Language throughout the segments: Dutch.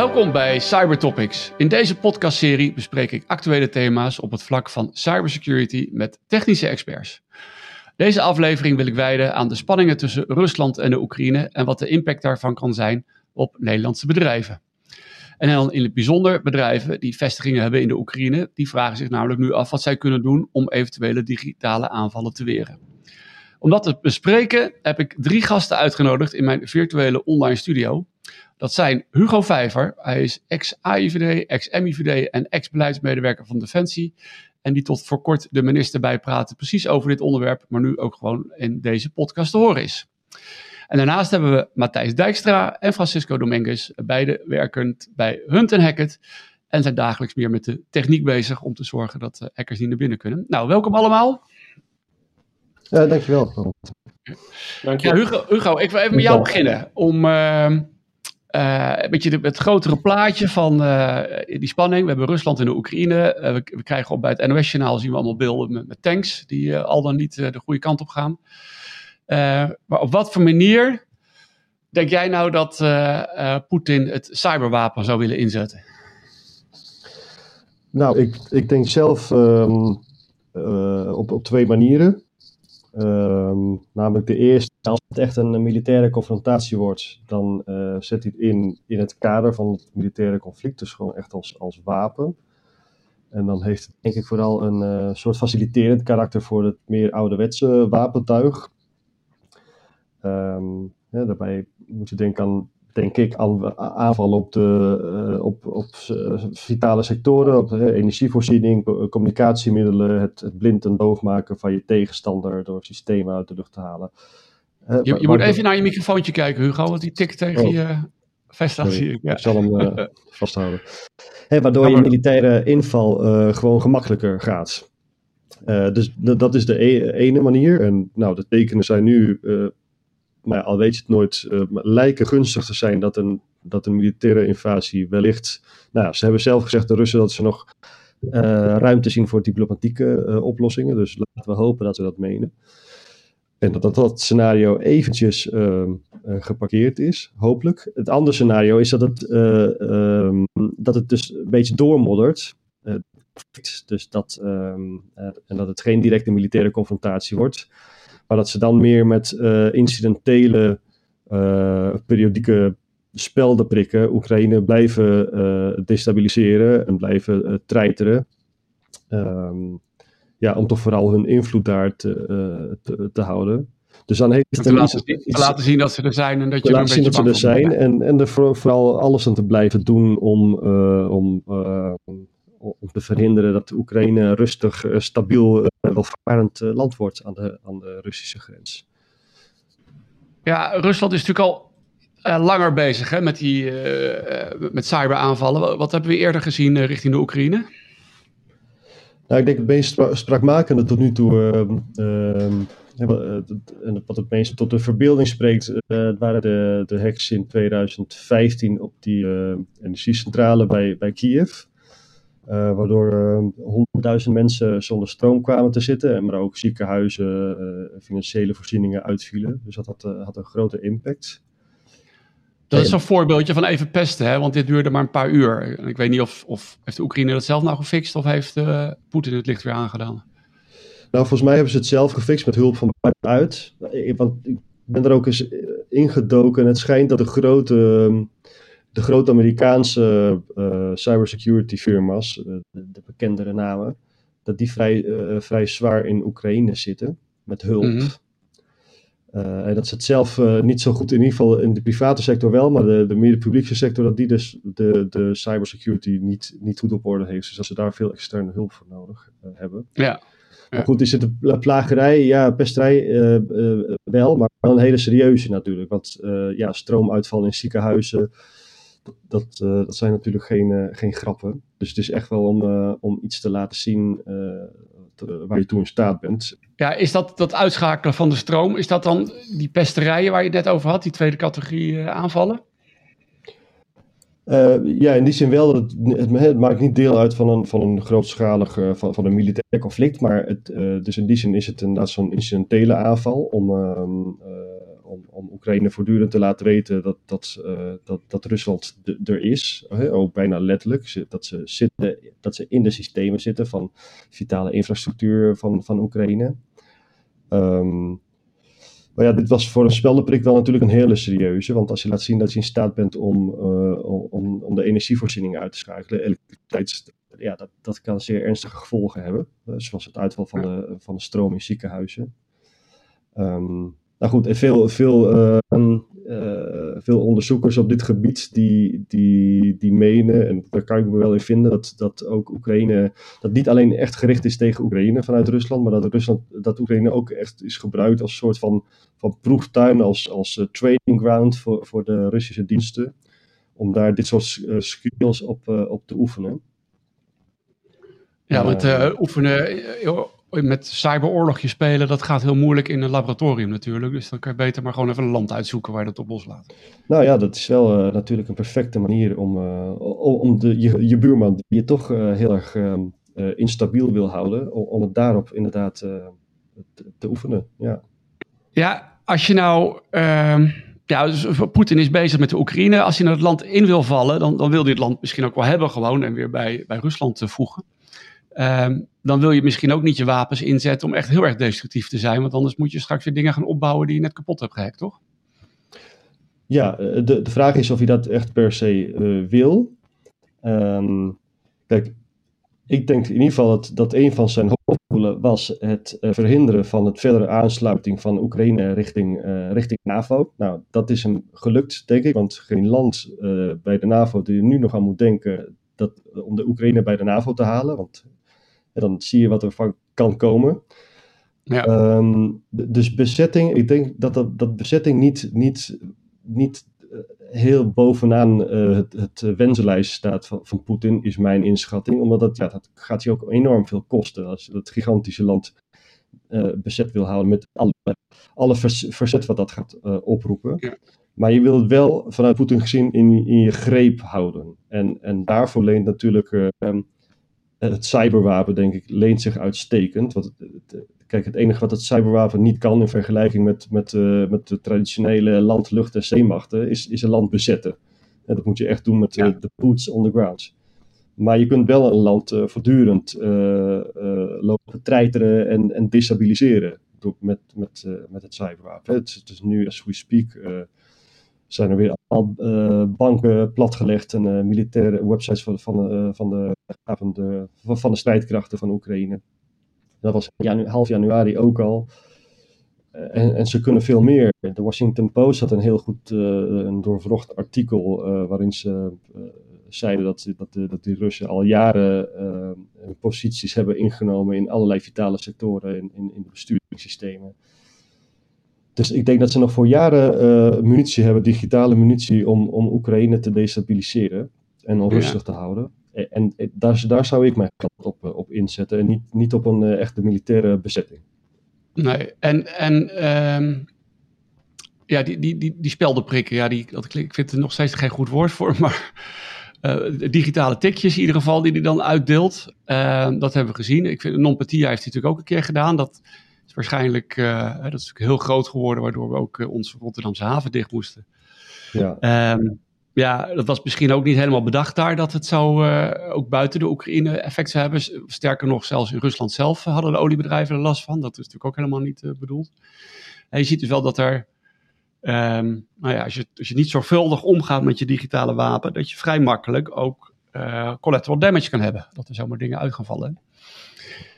Welkom bij Cybertopics. In deze podcastserie bespreek ik actuele thema's op het vlak van cybersecurity met technische experts. Deze aflevering wil ik wijden aan de spanningen tussen Rusland en de Oekraïne en wat de impact daarvan kan zijn op Nederlandse bedrijven. En dan in het bijzonder bedrijven die vestigingen hebben in de Oekraïne, die vragen zich namelijk nu af wat zij kunnen doen om eventuele digitale aanvallen te weren. Om dat te bespreken heb ik drie gasten uitgenodigd in mijn virtuele online studio. Dat zijn Hugo Vijver, hij is ex-AIVD, ex-MIVD en ex-beleidsmedewerker van Defensie. En die tot voor kort de minister bijpraten precies over dit onderwerp, maar nu ook gewoon in deze podcast te horen is. En daarnaast hebben we Matthijs Dijkstra en Francisco Dominguez, beide werkend bij Hunt Hackett. En zijn dagelijks meer met de techniek bezig om te zorgen dat eh, hackers niet naar binnen kunnen. Nou, welkom allemaal. Ja, dankjewel. Dank je. Ja, Hugo, Hugo, ik wil even met jou beginnen. Om uh, uh, een beetje het grotere plaatje van uh, die spanning. We hebben Rusland en de Oekraïne. Uh, we, krijgen op bij het NOS-journaal zien we allemaal beelden met, tanks die al dan niet de goede kant op gaan. maar op wat voor manier denk jij nou dat Poetin het cyberwapen zou willen inzetten? Nou, ik, ik denk zelf um, op, op twee manieren. Um, namelijk de eerste, als het echt een militaire confrontatie wordt, dan uh, zet hij het in, in het kader van het militaire conflict, dus gewoon echt als, als wapen. En dan heeft het denk ik vooral een uh, soort faciliterend karakter voor het meer ouderwetse wapentuig. Ja, daarbij moet je denken aan denk ik, aan aanvallen op, de, uh, op, op uh, vitale sectoren, op uh, energievoorziening, communicatiemiddelen, het, het, blind en doof maken van je tegenstander door systemen uit de lucht te halen. je, je moet even naar je microfoontje kijken, Hugo, want die tikt tegen oh. je vest zie ik. Ja. Ik zal hem vasthouden. Hey, waardoor je militaire inval gewoon gemakkelijker gaat. dus dat is de e ene manier. En nou, de tekenen zijn nu maar al weet je het nooit, uh, lijken gunstig te zijn dat een, dat een militaire invasie wellicht. Nou, ze hebben zelf gezegd, de Russen, dat ze nog uh, ruimte zien voor diplomatieke uh, oplossingen. Dus laten we hopen dat ze dat menen. En dat dat, dat scenario eventjes ehm, geparkeerd is, hopelijk. Het andere scenario is dat het, ehm, dat het dus een beetje doormoddert. dus dat, ehm, en dat het geen directe militaire confrontatie wordt. Maar dat ze dan meer met uh, incidentele, uh, periodieke spelden prikken. Oekraïne blijven uh, destabiliseren en blijven treiteren. Um, ja, om toch vooral hun invloed daar te, te, te houden. Dus dan heeft het te, laten, iets, te laten zien dat ze er zijn en dat je laten zien dat ze er zijn en, en er vooral alles aan te blijven doen om, om om te verhinderen dat Oekraïne rustig, uh, stabiel, uh, welvarend uh, land wordt aan de, aan de Russische grens. Ja, Rusland is natuurlijk al langer bezig hè, met, die, met cyberaanvallen. Wat hebben we eerder gezien richting de Oekraïne? Nou, ik denk het meest spraakmakende tot nu toe, ehm, en wat het meest tot de verbeelding spreekt, waren de, de hacks in 2015 op die energiecentrale bij, bij Kiev. Uh, waardoor uh, honderdduizend mensen zonder stroom kwamen te zitten, maar ook ziekenhuizen, uh, financiële voorzieningen uitvielen. Dus dat had, had een grote impact. Dat is een voorbeeldje van even pesten, hè? want dit duurde maar een paar uur. Ik weet niet of, of heeft de Oekraïne dat zelf nou gefixt of heeft Poetin het licht weer aangedaan? Nou, volgens mij hebben ze het zelf gefixt met hulp van buitenuit. Want ik ben er ook eens ingedoken en het schijnt dat de grote ehm, de grote Amerikaanse uh, cybersecurity firma's, uh, de, de, bekendere namen, dat die vrij, uh, vrij zwaar in Oekraïne zitten met hulp. Mm -hmm. en dat ze het zelf niet zo goed, in ieder geval in de private sector wel, maar de, de meer de publieke sector, dat die dus de, de cybersecurity niet, niet goed op orde heeft. Dus dat ze daar veel externe hulp voor nodig hebben. Ja. Maar goed, is het een plagerij? Ja, pesterij wel, maar wel een hele serieuze natuurlijk. Want ja, stroomuitval in ziekenhuizen, dat, uh, dat zijn natuurlijk geen, uh, geen grappen. Dus het is echt wel om, uh, om iets te laten zien te, waar je toe in staat bent. Ja, is dat dat uitschakelen van de stroom, is dat dan die pesterijen waar je het net over had, die tweede categorie aanvallen? ja, in die zin wel. Het, het, het, maakt niet deel uit van een, van een grootschalig van, van een militair conflict. Maar het, dus in die zin is het inderdaad zo'n incidentele aanval om, ehm, om, om Oekraïne voortdurend te laten weten dat, dat, dat, dat Rusland er is. ook bijna letterlijk. Dat ze, zitten, dat ze in de systemen zitten van vitale infrastructuur van, van Oekraïne. Um, maar ja, dit was voor een speldenprik wel natuurlijk een hele serieuze. Want als je laat zien dat je in staat bent om, om, om de energievoorziening uit te schakelen, elektriciteit, ja, dat, dat kan zeer ernstige gevolgen hebben. zoals het uitval van de, van de stroom in ziekenhuizen. Um, nou goed, veel, veel, uh, uh, veel onderzoekers op dit gebied die, die, die menen, en daar kan ik me wel in vinden, dat, dat ook Oekraïne, dat niet alleen echt gericht is tegen Oekraïne vanuit Rusland, maar dat, Rusland, dat Oekraïne ook echt is gebruikt als soort van, van proeftuin, als, als uh, training ground voor, voor de Russische diensten, om daar dit soort skills op, op te oefenen. Ja, want oefenen met cyberoorlogje spelen, dat gaat heel moeilijk in een laboratorium natuurlijk. Dus dan kan je beter maar gewoon even een land uitzoeken waar je dat op loslaat. Nou ja, dat is wel uh, natuurlijk een perfecte manier om, uh, om de, je, je, buurman, die je toch uh, heel erg ehm, instabiel wil houden, om, om het daarop inderdaad te, te, oefenen. Ja, ja als je nou. Ehm, ja, dus Poetin is bezig met de Oekraïne. Als hij naar het land in wil vallen, dan, dan wil hij het land misschien ook wel hebben gewoon en weer bij, bij Rusland voegen. Um, dan wil je misschien ook niet je wapens inzetten om echt heel erg destructief te zijn. Want anders moet je straks weer dingen gaan opbouwen die je net kapot hebt gehackt, toch? Ja, eh, de, de vraag is of je dat echt per se uh, wil. Um, kijk, ik denk in ieder geval dat, dat een van zijn hoofddoelen was het uh, verhinderen van het verdere aansluiting van Oekraïne richting, richting NAVO. Nou, dat is hem gelukt, denk ik, want geen land bij de NAVO die er nu nog aan moet denken dat, om de Oekraïne bij de NAVO te halen, want en dan zie je wat er van kan komen. Ja. Um, dus bezetting, ik denk dat, dat, dat bezetting niet, niet, niet eh, heel bovenaan uh, het, het wensenlijst staat van, van Poetin, is mijn inschatting. Omdat dat, ja, dat gaat je ook enorm veel kosten als je dat gigantische land uh, bezet wil houden met alle, alle verzet wat dat gaat uh, oproepen. Ja. Maar je wil het wel vanuit Poetin gezien in, in je greep houden. En, en daarvoor leent natuurlijk um, het cyberwapen, denk ik, leent zich uitstekend. Want kijk, het enige wat het cyberwapen niet kan in vergelijking met, met, uh, met de traditionele land, lucht en zeemachten, is, is een land bezetten. En dat moet je echt doen met ja. de boots on the ground. Maar je kunt wel een land uh, voortdurend lopen treiteren en, en destabiliseren door, met, met, met het cyberwapen. Het, het, is nu, as we speak, zijn er weer al banken platgelegd en militaire websites van, van, van, de, van, de, van de strijdkrachten van Oekraïne. Dat was janu half januari ook al. En, en, ze kunnen veel meer. De Washington Post had een heel goed een doorvrocht artikel waarin ze zeiden dat, dat, dat die Russen al jaren posities hebben ingenomen in allerlei vitale sectoren in, in, in de besturingssystemen. Dus ik denk dat ze nog voor jaren uh, munitie hebben, digitale munitie, om, om Oekraïne te destabiliseren en onrustig ja. te houden. En, en, daar, daar zou ik mijn kant op, eh, op inzetten en niet, niet op een echte militaire bezetting. Nee, en, en um, ja, die, die, die, die speldenprikken, ja, die, dat, ik vind het nog steeds geen goed woord voor, maar uh, digitale tikjes in ieder geval die hij dan uitdeelt. Uh, dat hebben we gezien. Ik vind, non-patia heeft hij natuurlijk ook een keer gedaan. Dat is waarschijnlijk, uh, dat is heel groot geworden, waardoor we ook onze Rotterdamse haven dicht moesten. Ja. Um, ja, dat was misschien ook niet helemaal bedacht daar dat het zo uh, ook buiten de Oekraïne effect zou hebben. Sterker nog, zelfs in Rusland zelf hadden de oliebedrijven er last van. Dat is natuurlijk ook helemaal niet uh, bedoeld. En je ziet dus wel dat er, um, nou ja, als je, als je niet zorgvuldig omgaat met je digitale wapen, dat je vrij makkelijk ook uh, collateral damage kan hebben. Dat er zomaar dingen uit gaan vallen.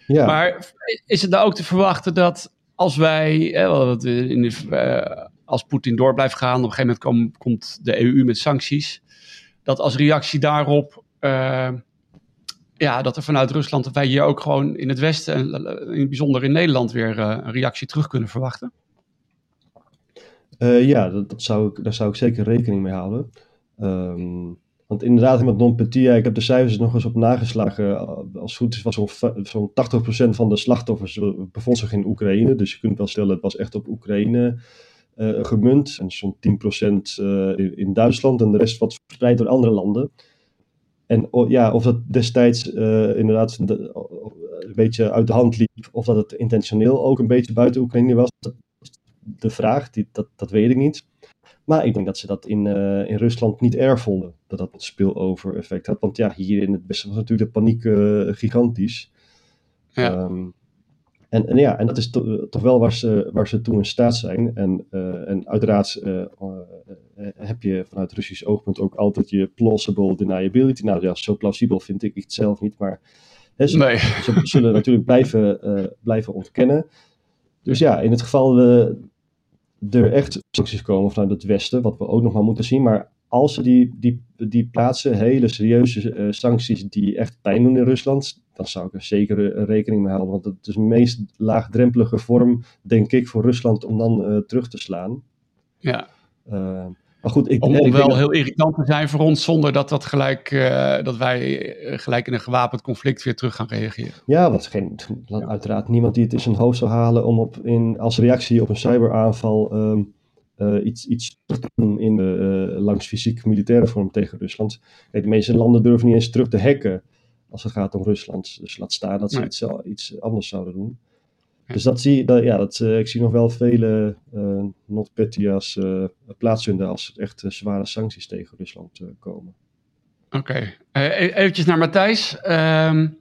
Ja. Maar is het nou ook te verwachten dat als wij, eh, in de, als Poetin door blijft gaan, op een gegeven moment kom, komt de EU met sancties, dat als reactie daarop, uh, ja, dat er vanuit Rusland, wij hier ook gewoon in het Westen, en in het bijzonder in Nederland, weer een reactie terug kunnen verwachten? ja, dat, dat, zou ik, daar zou ik zeker rekening mee houden. Um, want inderdaad, met non-petia, ik heb de cijfers nog eens op nageslagen. Als het goed is, was zo'n zo 80% van de slachtoffers eh, bevond zich in Oekraïne. Dus je kunt wel stellen, het was echt op Oekraïne gemunt. En zo'n 10% uh, in, Duitsland en de rest wat verspreid door andere landen. En ja, of dat destijds uh, inderdaad een beetje uit de hand liep, of dat het intentioneel ook een beetje buiten Oekraïne was, de vraag, die, dat, dat weet ik niet. Maar ik denk dat ze dat in, in Rusland niet erg vonden, dat dat een spillover effect had. Want ja, hier in het Westen was natuurlijk de paniek gigantisch. Ja. Ehm, en, en, ja, en dat is toch wel waar ze, waar ze toe in staat zijn. En, uh, en uiteraard uh, heb je vanuit Russisch oogpunt ook altijd je plausible deniability. Nou ja, zo plausibel vind ik het zelf niet, maar hè, ze, nee. ze, zullen natuurlijk blijven, blijven ontkennen. Dus ja, in het geval we er echt sancties komen vanuit het Westen, wat we ook nog maar moeten zien, maar als ze die, die, die plaatsen, hele serieuze sancties die echt pijn doen in Rusland, dan zou ik er zeker rekening mee houden. Want het is de meest laagdrempelige vorm, denk ik, voor Rusland om dan uh, terug te slaan. Ja. Uh, maar goed, ik, om, om wel heel irritant te zijn voor ons, zonder dat, dat, gelijk, dat wij gelijk in een gewapend conflict weer terug gaan reageren. Ja, want geen, uiteraard niemand die het in zijn hoofd zou halen om op, in, als reactie op een cyberaanval um, iets, iets te doen in de, langs fysiek-militaire vorm tegen Rusland. Kijk, de meeste landen durven niet eens terug te hacken als het gaat om Rusland. Dus laat staan dat ze iets, iets, anders zouden doen. Dus dat zie dat, ja, dat, uh, ik zie nog wel vele uh, NotPetya's uh, plaatsvinden als er echt zware sancties tegen Rusland komen. Oké, okay. E-, eventjes naar Matthijs. Um,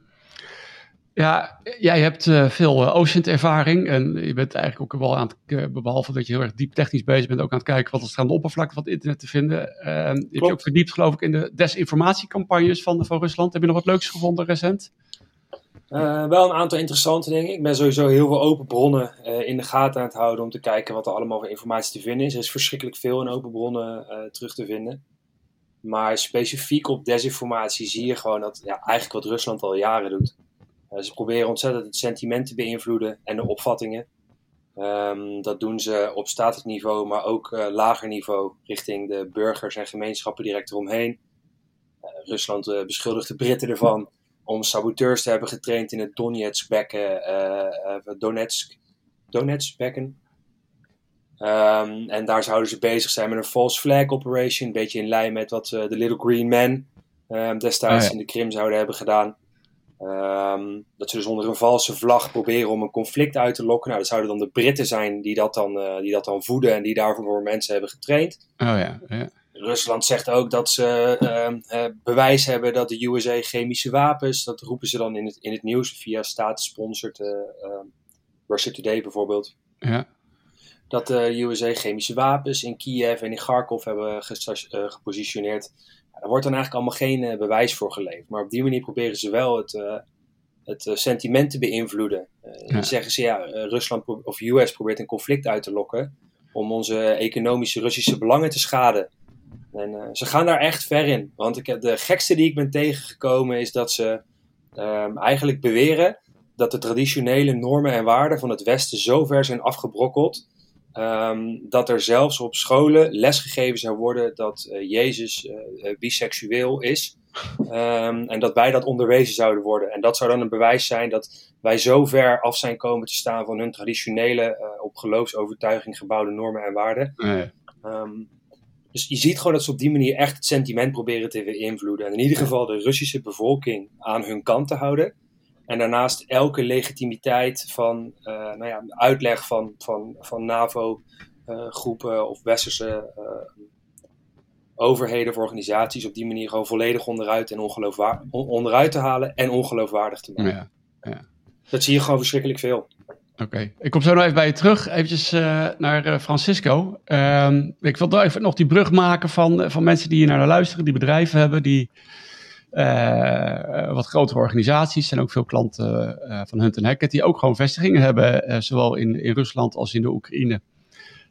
ja, jij hebt uh, veel uh, OSINT-ervaring en je bent eigenlijk ook wel aan het, uh, behalve dat je heel erg diep technisch bezig bent, ook aan het kijken wat er aan de oppervlakte van het internet te vinden. Ehm, je hebt je ook verdiept, geloof ik, in de desinformatiecampagnes van, van Rusland. Heb je nog wat leuks gevonden recent? wel een aantal interessante dingen. Ik ben sowieso heel veel open bronnen in de gaten aan het houden om te kijken wat er allemaal voor informatie te vinden is. Er is verschrikkelijk veel in open bronnen terug te vinden. Maar specifiek op desinformatie zie je gewoon dat ja, eigenlijk wat Rusland al jaren doet. Eh, ze proberen ontzettend het sentiment te beïnvloeden en de opvattingen. Um, dat doen ze op statelijk niveau, maar ook uh, lager niveau richting de burgers en gemeenschappen direct eromheen. Uh, Rusland uh, beschuldigt de Britten ervan om saboteurs te hebben getraind in het Donetsk-bekken. Donetsk, Donetsk-bekken. Um, en daar zouden ze bezig zijn met een false flag operation. Een beetje in lijn met wat de Little Green Men um, destijds oh in de Krim zouden hebben gedaan. Um, dat ze dus onder een valse vlag proberen om een conflict uit te lokken. Nou, dat zouden dan de Britten zijn die dat dan, uh, die dat dan voeden en die daarvoor mensen hebben getraind. Oh ja, ja. Rusland zegt ook dat ze uh, bewijs hebben dat de USA chemische wapens, dat roepen ze dan in het, in het nieuws via staatssponsord uh, Russia Today bijvoorbeeld. Ja. Dat de USA chemische wapens in Kiev en in Kharkov hebben gepositioneerd. Er wordt dan eigenlijk allemaal geen uh, bewijs voor geleverd. Maar op die manier proberen ze wel het, uh, het uh, sentiment te beïnvloeden. Ja. Zeggen ze ja, Rusland of US probeert een conflict uit te lokken om onze economische Russische belangen te schaden. En ze gaan daar echt ver in. Want ik, de gekste die ik ben tegengekomen is dat ze um, eigenlijk beweren dat de traditionele normen en waarden van het Westen zo ver zijn afgebrokkeld Um, dat er zelfs op scholen lesgegeven zou worden dat uh, Jezus uh, biseksueel is. Um, en dat wij dat onderwezen zouden worden. En dat zou dan een bewijs zijn dat wij zo ver af zijn komen te staan van hun traditionele, uh, op geloofsovertuiging gebouwde normen en waarden. Nee. Um, dus je ziet gewoon dat ze op die manier echt het sentiment proberen te beïnvloeden. En in ieder geval de Russische bevolking aan hun kant te houden. En daarnaast elke legitimiteit van uh, nou ja, uitleg van, van, van NAVO-groepen uh, of westerse uh, overheden of organisaties op die manier gewoon volledig onderuit, en onderuit te halen en ongeloofwaardig te maken. Ja, ja. Dat zie je gewoon verschrikkelijk veel. Oké, okay. ik kom zo nog even bij je terug. Eventjes naar Francisco. Uh, ik wil even nog die brug maken van, van mensen die hier naar luisteren, die bedrijven hebben, die uh, wat grotere organisaties. zijn ook veel klanten uh, van Hunt Hackett die ook gewoon vestigingen hebben, zowel in, in Rusland als in de Oekraïne.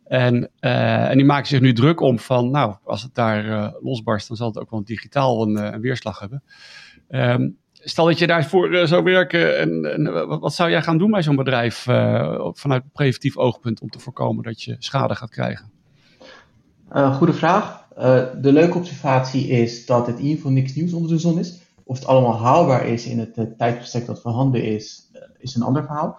En, en die maken zich nu druk om van, nou, als het daar losbarst, dan zal het ook wel digitaal een, een weerslag hebben. Um, stel dat je daarvoor zou werken, en, en wat zou jij gaan doen bij zo'n bedrijf vanuit preventief oogpunt om te voorkomen dat je schade gaat krijgen? goede vraag. Uh, de leuke observatie is dat het in ieder geval niks nieuws onder de zon is. Of het allemaal haalbaar is in het uh, dat voorhanden is, uh, is een ander verhaal.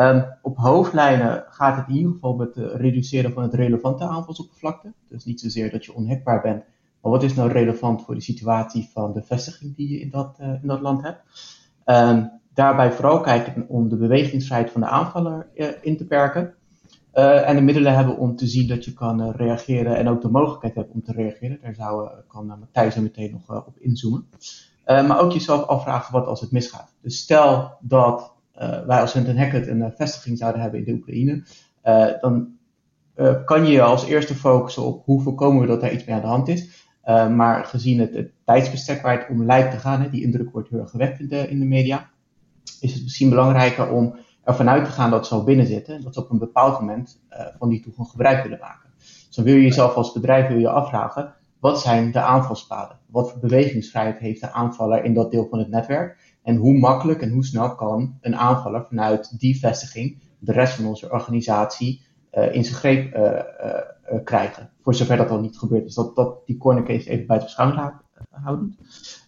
Um, op hoofdlijnen gaat het in ieder geval met het reduceren van het relevante aanvalsoppervlakte. Dus niet zozeer dat je onhackbaar bent, maar wat is nou relevant voor de situatie van de vestiging die je in dat, in dat land hebt. Um, daarbij vooral kijken om de bewegingsvrijheid van de aanvaller in te perken. En de middelen hebben om te zien dat je kan reageren en ook de mogelijkheid hebt om te reageren. Daar zou, kan Matthijs zo meteen nog op inzoomen. maar ook jezelf afvragen wat als het misgaat. Dus stel dat wij als Hunt Hackett een vestiging zouden hebben in de Oekraïne, dan kan je je als eerste focussen op hoe voorkomen we dat er iets mee aan de hand is. Maar gezien het, tijdsbestek waar het om lijkt te gaan, hè, die indruk wordt heel gewekt in de, in de media, is het misschien belangrijker om ervan uit te gaan dat ze al binnen zitten. Dat ze op een bepaald moment uh, van die toegang gebruik willen maken. Dus dan wil je jezelf als bedrijf wil je afvragen, wat zijn de aanvalspaden? Wat voor bewegingsvrijheid heeft de aanvaller in dat deel van het netwerk? En hoe makkelijk en hoe snel kan een aanvaller vanuit die vestiging de rest van onze organisatie uh, in zijn greep uh, krijgen. Voor zover dat al niet gebeurd is. Dat, dat die corner case even buiten beschouwing houden.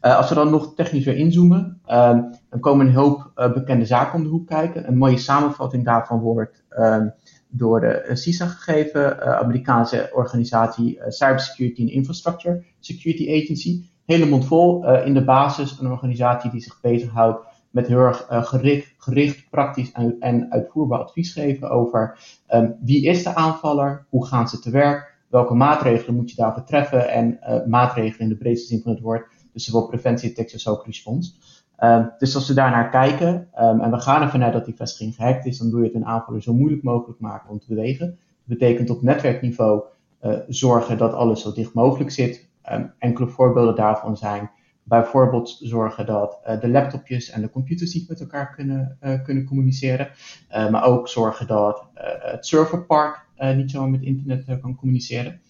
als we dan nog technisch weer inzoomen, ehm, dan komen een hoop bekende zaken om de hoek kijken. Een mooie samenvatting daarvan wordt ehm, door de CISA gegeven, Amerikaanse organisatie Cybersecurity Infrastructure Security Agency. Hele mond vol, in de basis een organisatie die zich bezighoudt met heel erg gericht, gericht, praktisch en, uitvoerbaar advies geven over um, wie is de aanvaller, hoe gaan ze te werk, welke maatregelen moet je daarvoor treffen en uh, maatregelen in de breedste zin van het woord, dus zowel preventie, detectie als ook respons. Um, dus als we daarnaar kijken um, en we gaan ervan uit dat die vestiging gehackt is, dan doe je het een aanvaller zo moeilijk mogelijk maken om te bewegen. Dat betekent op netwerkniveau uh, zorgen dat alles zo dicht mogelijk zit. enkele voorbeelden daarvan zijn bijvoorbeeld zorgen dat uh, de laptopjes en de computers niet met elkaar kunnen, kunnen communiceren. Maar ook zorgen dat het serverpark niet zomaar met internet kan communiceren.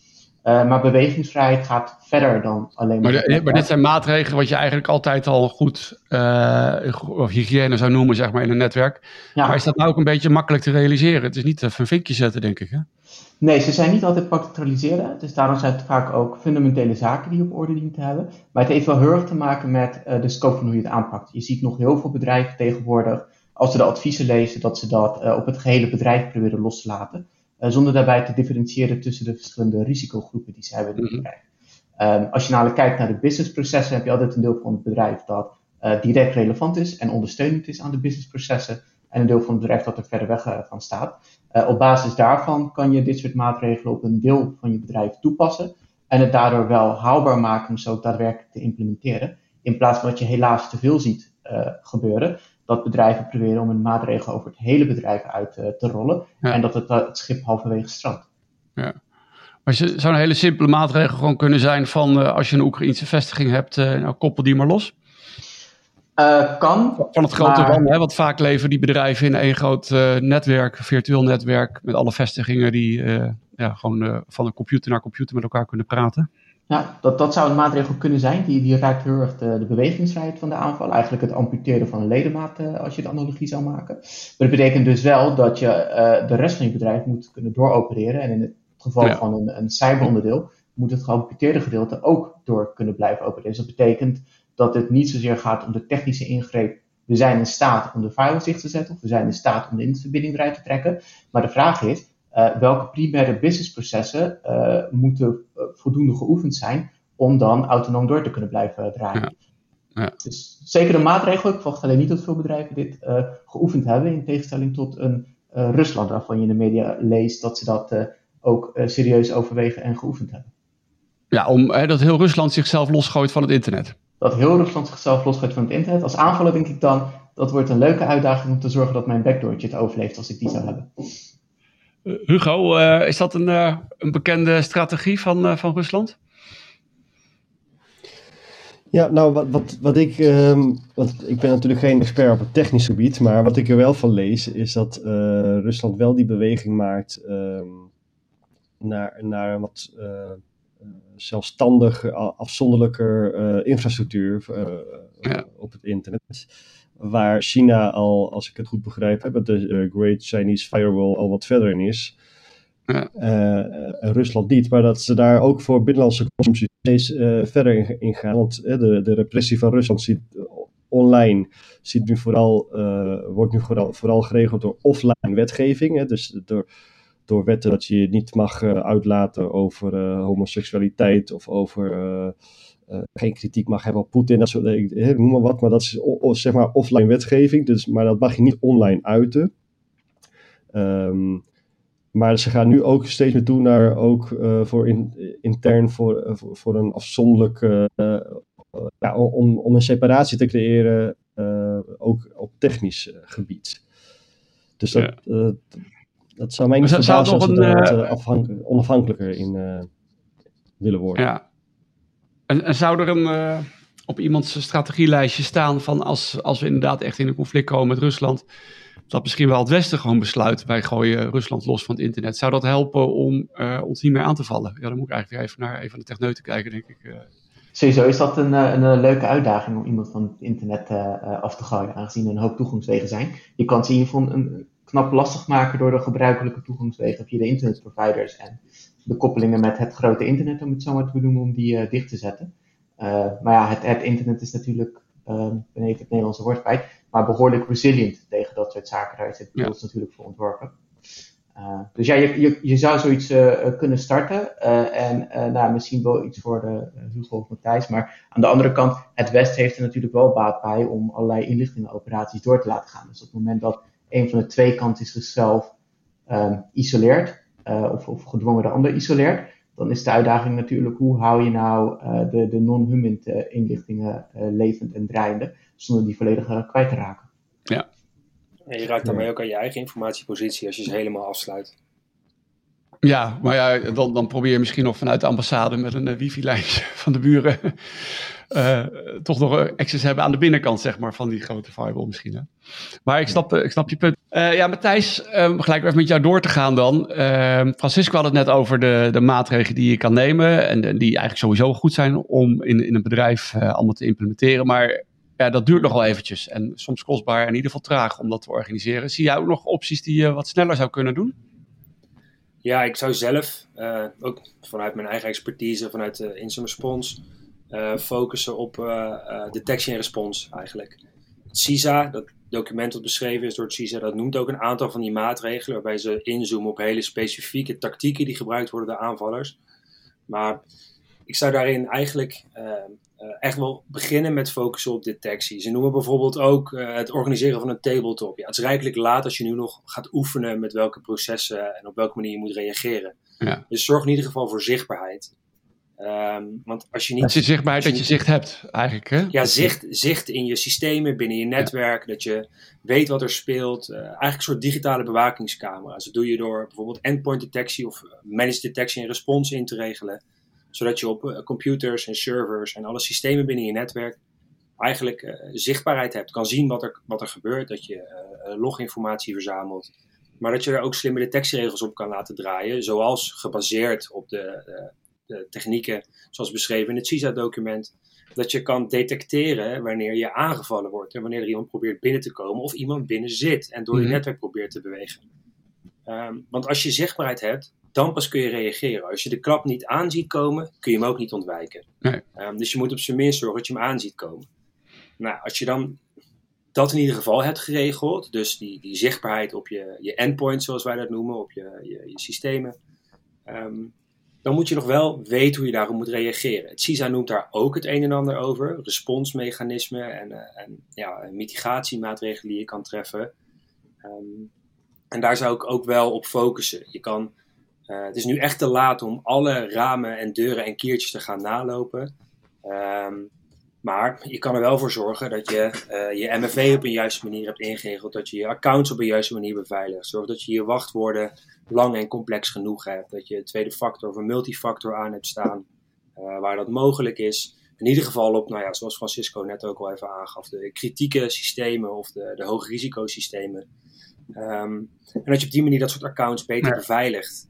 maar bewegingsvrijheid gaat verder dan alleen maar. Maar, maar dit zijn maatregelen wat je eigenlijk altijd al goed of hygiëne zou noemen, zeg maar, in een netwerk. Ja. Maar is dat nou ook een beetje makkelijk te realiseren? Het is niet even een vinkje zetten, denk ik. Hè? Nee, ze zijn niet altijd makkelijk te realiseren. Dus daarom zijn het vaak ook fundamentele zaken die je op orde dient te hebben. Maar het heeft wel heel erg te maken met uh, de scope van hoe je het aanpakt. Je ziet nog heel veel bedrijven tegenwoordig, als ze de adviezen lezen, dat ze dat op het gehele bedrijf proberen los te laten. Uh, zonder daarbij te differentiëren tussen de verschillende risicogroepen die ze hebben in het mhm. bedrijf. Um, als je namelijk kijkt naar de businessprocessen, heb je altijd een deel van het bedrijf dat direct relevant is en ondersteunend is aan de businessprocessen en een deel van het bedrijf dat er verder weg uh, van staat. Uh, op basis daarvan kan je dit soort maatregelen op een deel van je bedrijf toepassen en het daardoor wel haalbaar maken om ze ook daadwerkelijk te implementeren. In plaats van dat je helaas te veel ziet gebeuren, dat bedrijven proberen om een maatregel over het hele bedrijf uit te rollen en dat het, het schip halverwege strandt. Ja. Maar zou een hele simpele maatregel gewoon kunnen zijn van als je een Oekraïnse vestiging hebt, nou, koppel die maar los? Uh, kan. Van het grote maar... hè, want vaak leven die bedrijven in één groot uh, netwerk, virtueel netwerk, met alle vestigingen die uh, ja, gewoon van een computer naar computer met elkaar kunnen praten. Ja, dat, dat zou een maatregel kunnen zijn. Die, die raakt heel erg de, de bewegingsvrijheid van de aanval. Eigenlijk het amputeren van een ledemaat, als je de analogie zou maken. Maar dat betekent dus wel dat je de rest van je bedrijf moet kunnen dooropereren. En in het geval ja. van een, een cyberonderdeel moet het geamputeerde gedeelte ook door kunnen blijven opereren. Dus dat betekent dat het niet zozeer gaat om de technische ingreep. We zijn in staat om de firewall dicht te zetten, of we zijn in staat om de internetverbinding eruit te trekken. Maar de vraag is, uh, welke primaire businessprocessen uh, moeten uh, voldoende geoefend zijn om dan autonoom door te kunnen blijven draaien. Ja. Ja. Dus zeker een maatregel. Ik verwacht alleen niet dat veel bedrijven dit geoefend hebben, in tegenstelling tot een Rusland, waarvan je in de media leest dat ze dat ook serieus overwegen en geoefend hebben. Ja, om dat heel Rusland zichzelf losgooit van het internet dat heel Rusland zichzelf losgooit van het internet. Als aanvaller denk ik dan, dat wordt een leuke uitdaging om te zorgen dat mijn backdoortje het overleeft als ik die zou hebben. Hugo, uh, is dat een, uh, een, bekende strategie van, van Rusland? Ja, nou, wat, wat, wat ik. Um, wat, ik ben natuurlijk geen expert op het technisch gebied, maar wat ik er wel van lees, is dat Rusland wel die beweging maakt um, naar, naar wat zelfstandig, afzonderlijker uh, infrastructuur op het internet. Waar China al, als ik het goed begrijp, heb, de Great Chinese Firewall al wat verder in is. Ja. en Rusland niet, maar dat ze daar ook voor binnenlandse consumptie steeds verder in, gaan. Want de, de repressie van Rusland ziet online ziet nu vooral, wordt nu vooral, vooral geregeld door offline wetgeving. Hè, dus door door wetten dat je je niet mag uitlaten over homoseksualiteit of over geen kritiek mag hebben op Poetin, dat soort dingen, noem maar wat, maar dat is zeg maar offline wetgeving, dus, maar dat mag je niet online uiten. Um, Maar ze gaan nu ook steeds meer toe naar ook voor in, intern voor, voor, voor, een afzonderlijk, ja, om, om een separatie te creëren, ook op technisch gebied. Dus dat, ja. dat zou mij niet verbazen als ze onafhankelijker in willen worden. Ja. En, zou er een op iemands strategielijstje staan van als, als we inderdaad echt in een conflict komen met Rusland, dat misschien wel het Westen gewoon besluit, wij gooien Rusland los van het internet. Zou dat helpen om uh, ons niet meer aan te vallen? Ja, dan moet ik eigenlijk even naar een van de techneuten kijken, denk ik. Uh. Sowieso is dat een, eh, een, leuke uitdaging om iemand van het internet af te gooien, aangezien er een hoop toegangswegen zijn. Je kan ze in ieder geval een, knap lastig maken door de gebruikelijke toegangswegen via de internetproviders en de koppelingen met het grote internet, om het zo maar te benoemen, om die dicht te zetten. Uh, maar ja, het, het, internet is natuurlijk, um, ik ben even het Nederlandse woord kwijt, maar behoorlijk resilient tegen dat soort zaken. Daar is het ja. natuurlijk voor ontworpen. Uh, dus ja, je, je, je zou zoiets uh, kunnen starten. en nou, misschien wel iets voor de Hugo of Matthijs. Maar aan de andere kant, het West heeft er natuurlijk wel baat bij om allerlei inlichtingenoperaties door te laten gaan. Dus op het moment dat een van de twee kanten zichzelf um, isoleert, of, of gedwongen de ander isoleert, dan is de uitdaging natuurlijk hoe hou je nou uh, de, de non-human uh, inlichtingen uh, levend en draaiende, zonder die volledig kwijt te raken. Ja. En je raakt daarmee ook aan je eigen informatiepositie als je ze helemaal afsluit. Ja, maar ja, dan, dan probeer je misschien nog vanuit de ambassade met een wifi-lijntje van de buren uh, toch nog access hebben aan de binnenkant, zeg maar, van die grote firewall misschien. Hè? Maar ik snap, ik snap je punt. Ja, Matthijs, um, gelijk even met jou door te gaan dan. Uh, Francisco had het net over de, de maatregelen die je kan nemen en, en die eigenlijk sowieso goed zijn om in, in een bedrijf allemaal te implementeren. Maar ja, dat duurt nog wel eventjes en soms kostbaar en in ieder geval traag om dat te organiseren. Zie jij ook nog opties die je wat sneller zou kunnen doen? Ja, ik zou zelf, ook vanuit mijn eigen expertise, vanuit de Instant Response, uh, focussen op uh, detectie en respons eigenlijk. CISA, dat document dat beschreven is door het CISA, dat noemt ook een aantal van die maatregelen waarbij ze inzoomen op hele specifieke tactieken die gebruikt worden door aanvallers. Maar ik zou daarin eigenlijk echt wel beginnen met focussen op detectie. Ze noemen bijvoorbeeld ook het organiseren van een tabletop. Ja, het is rijkelijk laat als je nu nog gaat oefenen met welke processen en op welke manier je moet reageren. Ja. Dus zorg in ieder geval voor zichtbaarheid. Um, want als je niet. Dat je zichtbaarheid dat je zicht hebt, eigenlijk. Hè? Ja, zicht, zicht in je systemen, binnen je netwerk. Dat je weet wat er speelt. Uh, eigenlijk een soort digitale bewakingscamera's. Dat doe je door bijvoorbeeld endpoint detectie of managed detection en response in te regelen. Zodat je op uh, computers en servers en alle systemen binnen je netwerk eigenlijk uh, zichtbaarheid hebt. Kan zien wat er, wat er gebeurt. Dat je loginformatie verzamelt. Maar dat je er ook slimme detectieregels op kan laten draaien. Zoals gebaseerd op de de technieken, zoals beschreven in het CISA-document, dat je kan detecteren wanneer je aangevallen wordt en wanneer er iemand probeert binnen te komen of iemand binnen zit en door je mhm. netwerk probeert te bewegen. Ehm, want als je zichtbaarheid hebt, dan pas kun je reageren. Als je de klap niet aan ziet komen, kun je hem ook niet ontwijken. Nee. Um, dus je moet op zijn minst zorgen dat je hem aan ziet komen. Nou, als je dan dat in ieder geval hebt geregeld, dus die, die zichtbaarheid op je, je endpoint, zoals wij dat noemen, op je, je, je systemen, um, dan moet je nog wel weten hoe je daarop moet reageren. Het CISA noemt daar ook het een en ander over, responsmechanismen en, uh, en ja, mitigatiemaatregelen die je kan treffen. Um, en daar zou ik ook wel op focussen. Je kan, uh, het is nu echt te laat om alle ramen en deuren en kiertjes te gaan nalopen. Um, maar je kan er wel voor zorgen dat je uh, je MFV op een juiste manier hebt ingeregeld. Dat je je accounts op een juiste manier beveiligt. Zorg dat je je wachtwoorden lang en complex genoeg hebt. Dat je een tweede factor of een multifactor aan hebt staan uh, waar dat mogelijk is. In ieder geval op, nou ja, zoals Francisco net ook al even aangaf, de kritieke systemen of de, de hoge risicosystemen. Um, en dat je op die manier dat soort accounts beter beveiligt.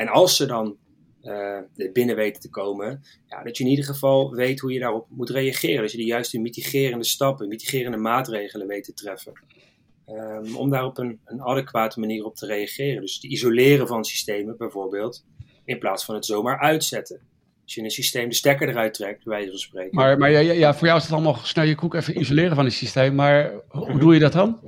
En als ze dan uh, binnen weten te komen, ja, dat je in ieder geval weet hoe je daarop moet reageren. Dat je de juiste mitigerende stappen, mitigerende maatregelen weet te treffen. Um, om daar op een, een adequate manier op te reageren. Dus het isoleren van systemen bijvoorbeeld, in plaats van het zomaar uitzetten. Als je een systeem de stekker eruit trekt, bij wijze van spreken. Maar, maar ja, ja, voor jou is het allemaal snel je koek even isoleren van het systeem. Maar hoe doe je dat dan?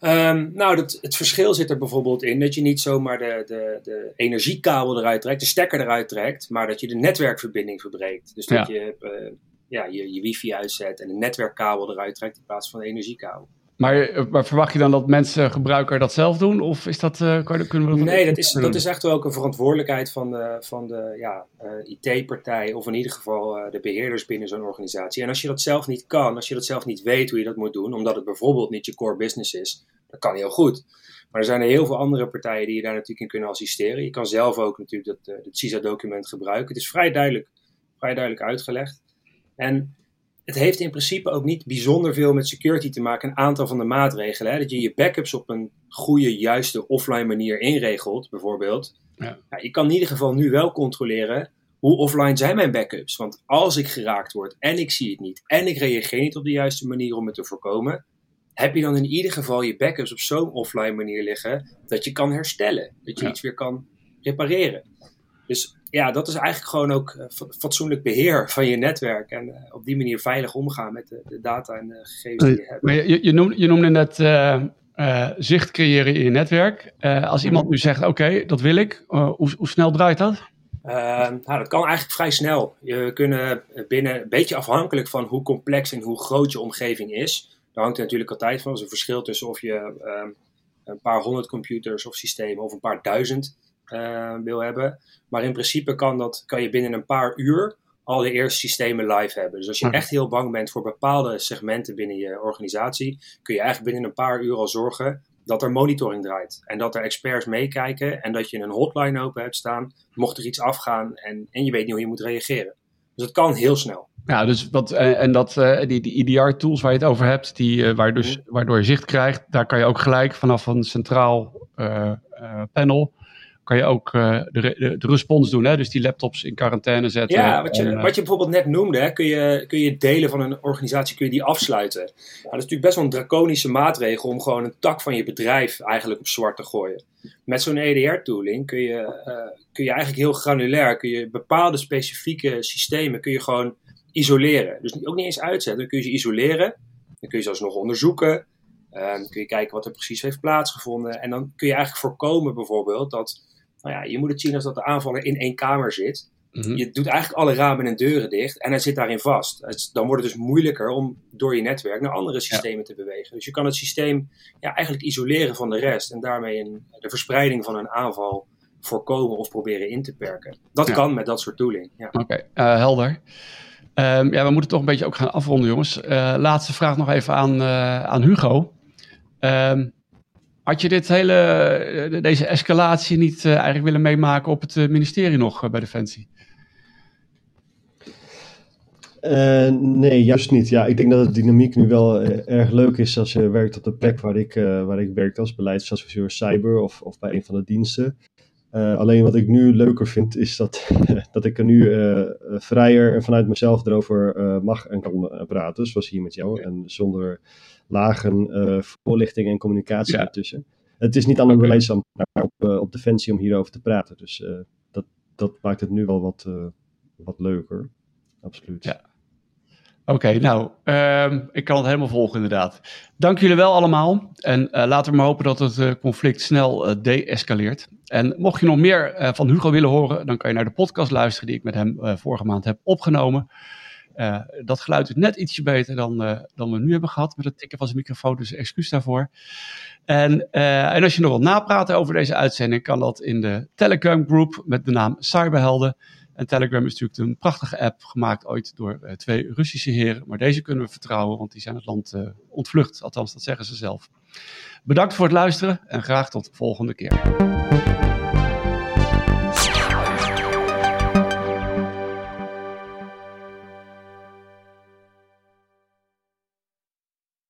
Um, nou, dat, het verschil zit er bijvoorbeeld in dat je niet zomaar de, de, de energiekabel eruit trekt, de stekker eruit trekt, maar dat je de netwerkverbinding verbreekt. Dus dat je uh, ja, je, je wifi uitzet en de netwerkkabel eruit trekt in plaats van de energiekabel. Maar, eh, maar, verwacht je dan dat mensen, gebruiker dat zelf doen? Of is dat, uh, kunnen we Nee, dat is, dat is echt wel ook een verantwoordelijkheid van de, van de ja, uh, IT-partij. Of in ieder geval de beheerders binnen zo'n organisatie. En als je dat zelf niet kan, als je dat zelf niet weet hoe je dat moet doen. Omdat het bijvoorbeeld niet je core business is. Dat kan heel goed. Maar er zijn er heel veel andere partijen die je daar natuurlijk in kunnen assisteren. Je kan zelf ook natuurlijk dat, het CISA-document gebruiken. Het is vrij duidelijk, vrij duidelijk uitgelegd. En het heeft in principe ook niet bijzonder veel met security te maken. Een aantal van de maatregelen. Hè? Dat je je backups op een goede, juiste offline manier inregelt, bijvoorbeeld. Ja. Ja, je kan in ieder geval nu wel controleren hoe offline zijn mijn backups. Want als ik geraakt word en ik zie het niet en ik reageer niet op de juiste manier om het te voorkomen, heb je dan in ieder geval je backups op zo'n offline manier liggen dat je kan herstellen. Dat je iets weer kan repareren. Dus ja, dat is eigenlijk gewoon ook eh, fatsoenlijk beheer van je netwerk. En eh, op die manier veilig omgaan met de, de data en de gegevens die je hebt. Maar je, je, noemde, je noemde net uh, zicht creëren in je netwerk. als iemand nu zegt, oké, dat wil ik. Hoe, hoe, snel draait dat? nou, dat kan eigenlijk vrij snel. Je kunnen binnen, een beetje afhankelijk van hoe complex en hoe groot je omgeving is. Daar hangt er natuurlijk altijd van. Er is een verschil tussen of je een paar honderd computers of systemen of een paar duizend uh, wil hebben. Maar in principe kan, dat, kan je binnen een paar uur al de eerste systemen live hebben. Dus als je hm. echt heel bang bent voor bepaalde segmenten binnen je organisatie, kun je eigenlijk binnen een paar uur al zorgen dat er monitoring draait. En dat er experts meekijken en dat je een hotline open hebt staan, mocht er iets afgaan en, en je weet niet hoe je moet reageren. Dus het kan heel snel. Ja, dus wat, eh, en dat, uh, die, die EDR-tools waar je het over hebt, die, waar dus, hm. waardoor je zicht krijgt, daar kan je ook gelijk vanaf een centraal panel kan je ook uh, de, de, de, respons doen. Hè? Dus die laptops in quarantaine zetten. Ja, wat je, en, uh, wat je bijvoorbeeld net noemde, hè, kun, je, kun je delen van een organisatie kun je die afsluiten. Nou, dat is natuurlijk best wel een draconische maatregel om gewoon een tak van je bedrijf eigenlijk op zwart te gooien. Met zo'n EDR-tooling kun je, uh, kun je eigenlijk heel granulair, kun je bepaalde specifieke systemen kun je gewoon isoleren. Dus ook niet eens uitzetten, dan kun je ze isoleren. Dan kun je ze alsnog onderzoeken. Um, kun je kijken wat er precies heeft plaatsgevonden. En dan kun je eigenlijk voorkomen bijvoorbeeld dat nou ja, je moet het zien als dat de aanvaller in één kamer zit. Mhm. Je doet eigenlijk alle ramen en deuren dicht en hij zit daarin vast. dan wordt het dus moeilijker om door je netwerk naar andere systemen te bewegen. Dus je kan het systeem ja, eigenlijk isoleren van de rest en daarmee een, de verspreiding van een aanval voorkomen of proberen in te perken. Dat kan met dat soort tooling. Ja. Oké, eh, helder. Um, ja, we moeten toch een beetje ook gaan afronden, jongens. Uh, laatste vraag nog even aan, uh, aan Hugo. Um, had je dit hele, eh, deze escalatie niet uh, eigenlijk willen meemaken op het uh, ministerie nog bij Defensie? nee, juist niet. Ja, ik denk dat de dynamiek nu wel erg leuk is als je werkt op de plek waar ik, waar ik werk als beleidsadviseur cyber of, of bij een van de diensten. alleen wat ik nu leuker vind is dat, dat ik er nu vrijer en vanuit mezelf erover mag en kan praten, zoals hier met jou. En zonder lagen uh, voorlichting en communicatie ja. ertussen. Het is niet aan een op, uh, op Defensie om hierover te praten. Dus uh, dat, dat maakt het nu wel wat, wat leuker. Absoluut. Ja. Oké, okay, nou, um, ik kan het helemaal volgen inderdaad. Dank jullie wel allemaal. En laten we maar hopen dat het conflict snel de-escaleert. En mocht je nog meer van Hugo willen horen, dan kan je naar de podcast luisteren die ik met hem vorige maand heb opgenomen. Uh, dat geluid is net ietsje beter dan, uh, dan we nu hebben gehad met het tikken van zijn microfoon, dus excuus daarvoor. En, uh, en als je nog wilt napraten over deze uitzending, kan dat in de Telegram group met de naam Cyberhelden. En Telegram is natuurlijk een prachtige app gemaakt ooit door twee Russische heren. Maar deze kunnen we vertrouwen, want die zijn het land ontvlucht. Althans, dat zeggen ze zelf. Bedankt voor het luisteren en graag tot de volgende keer.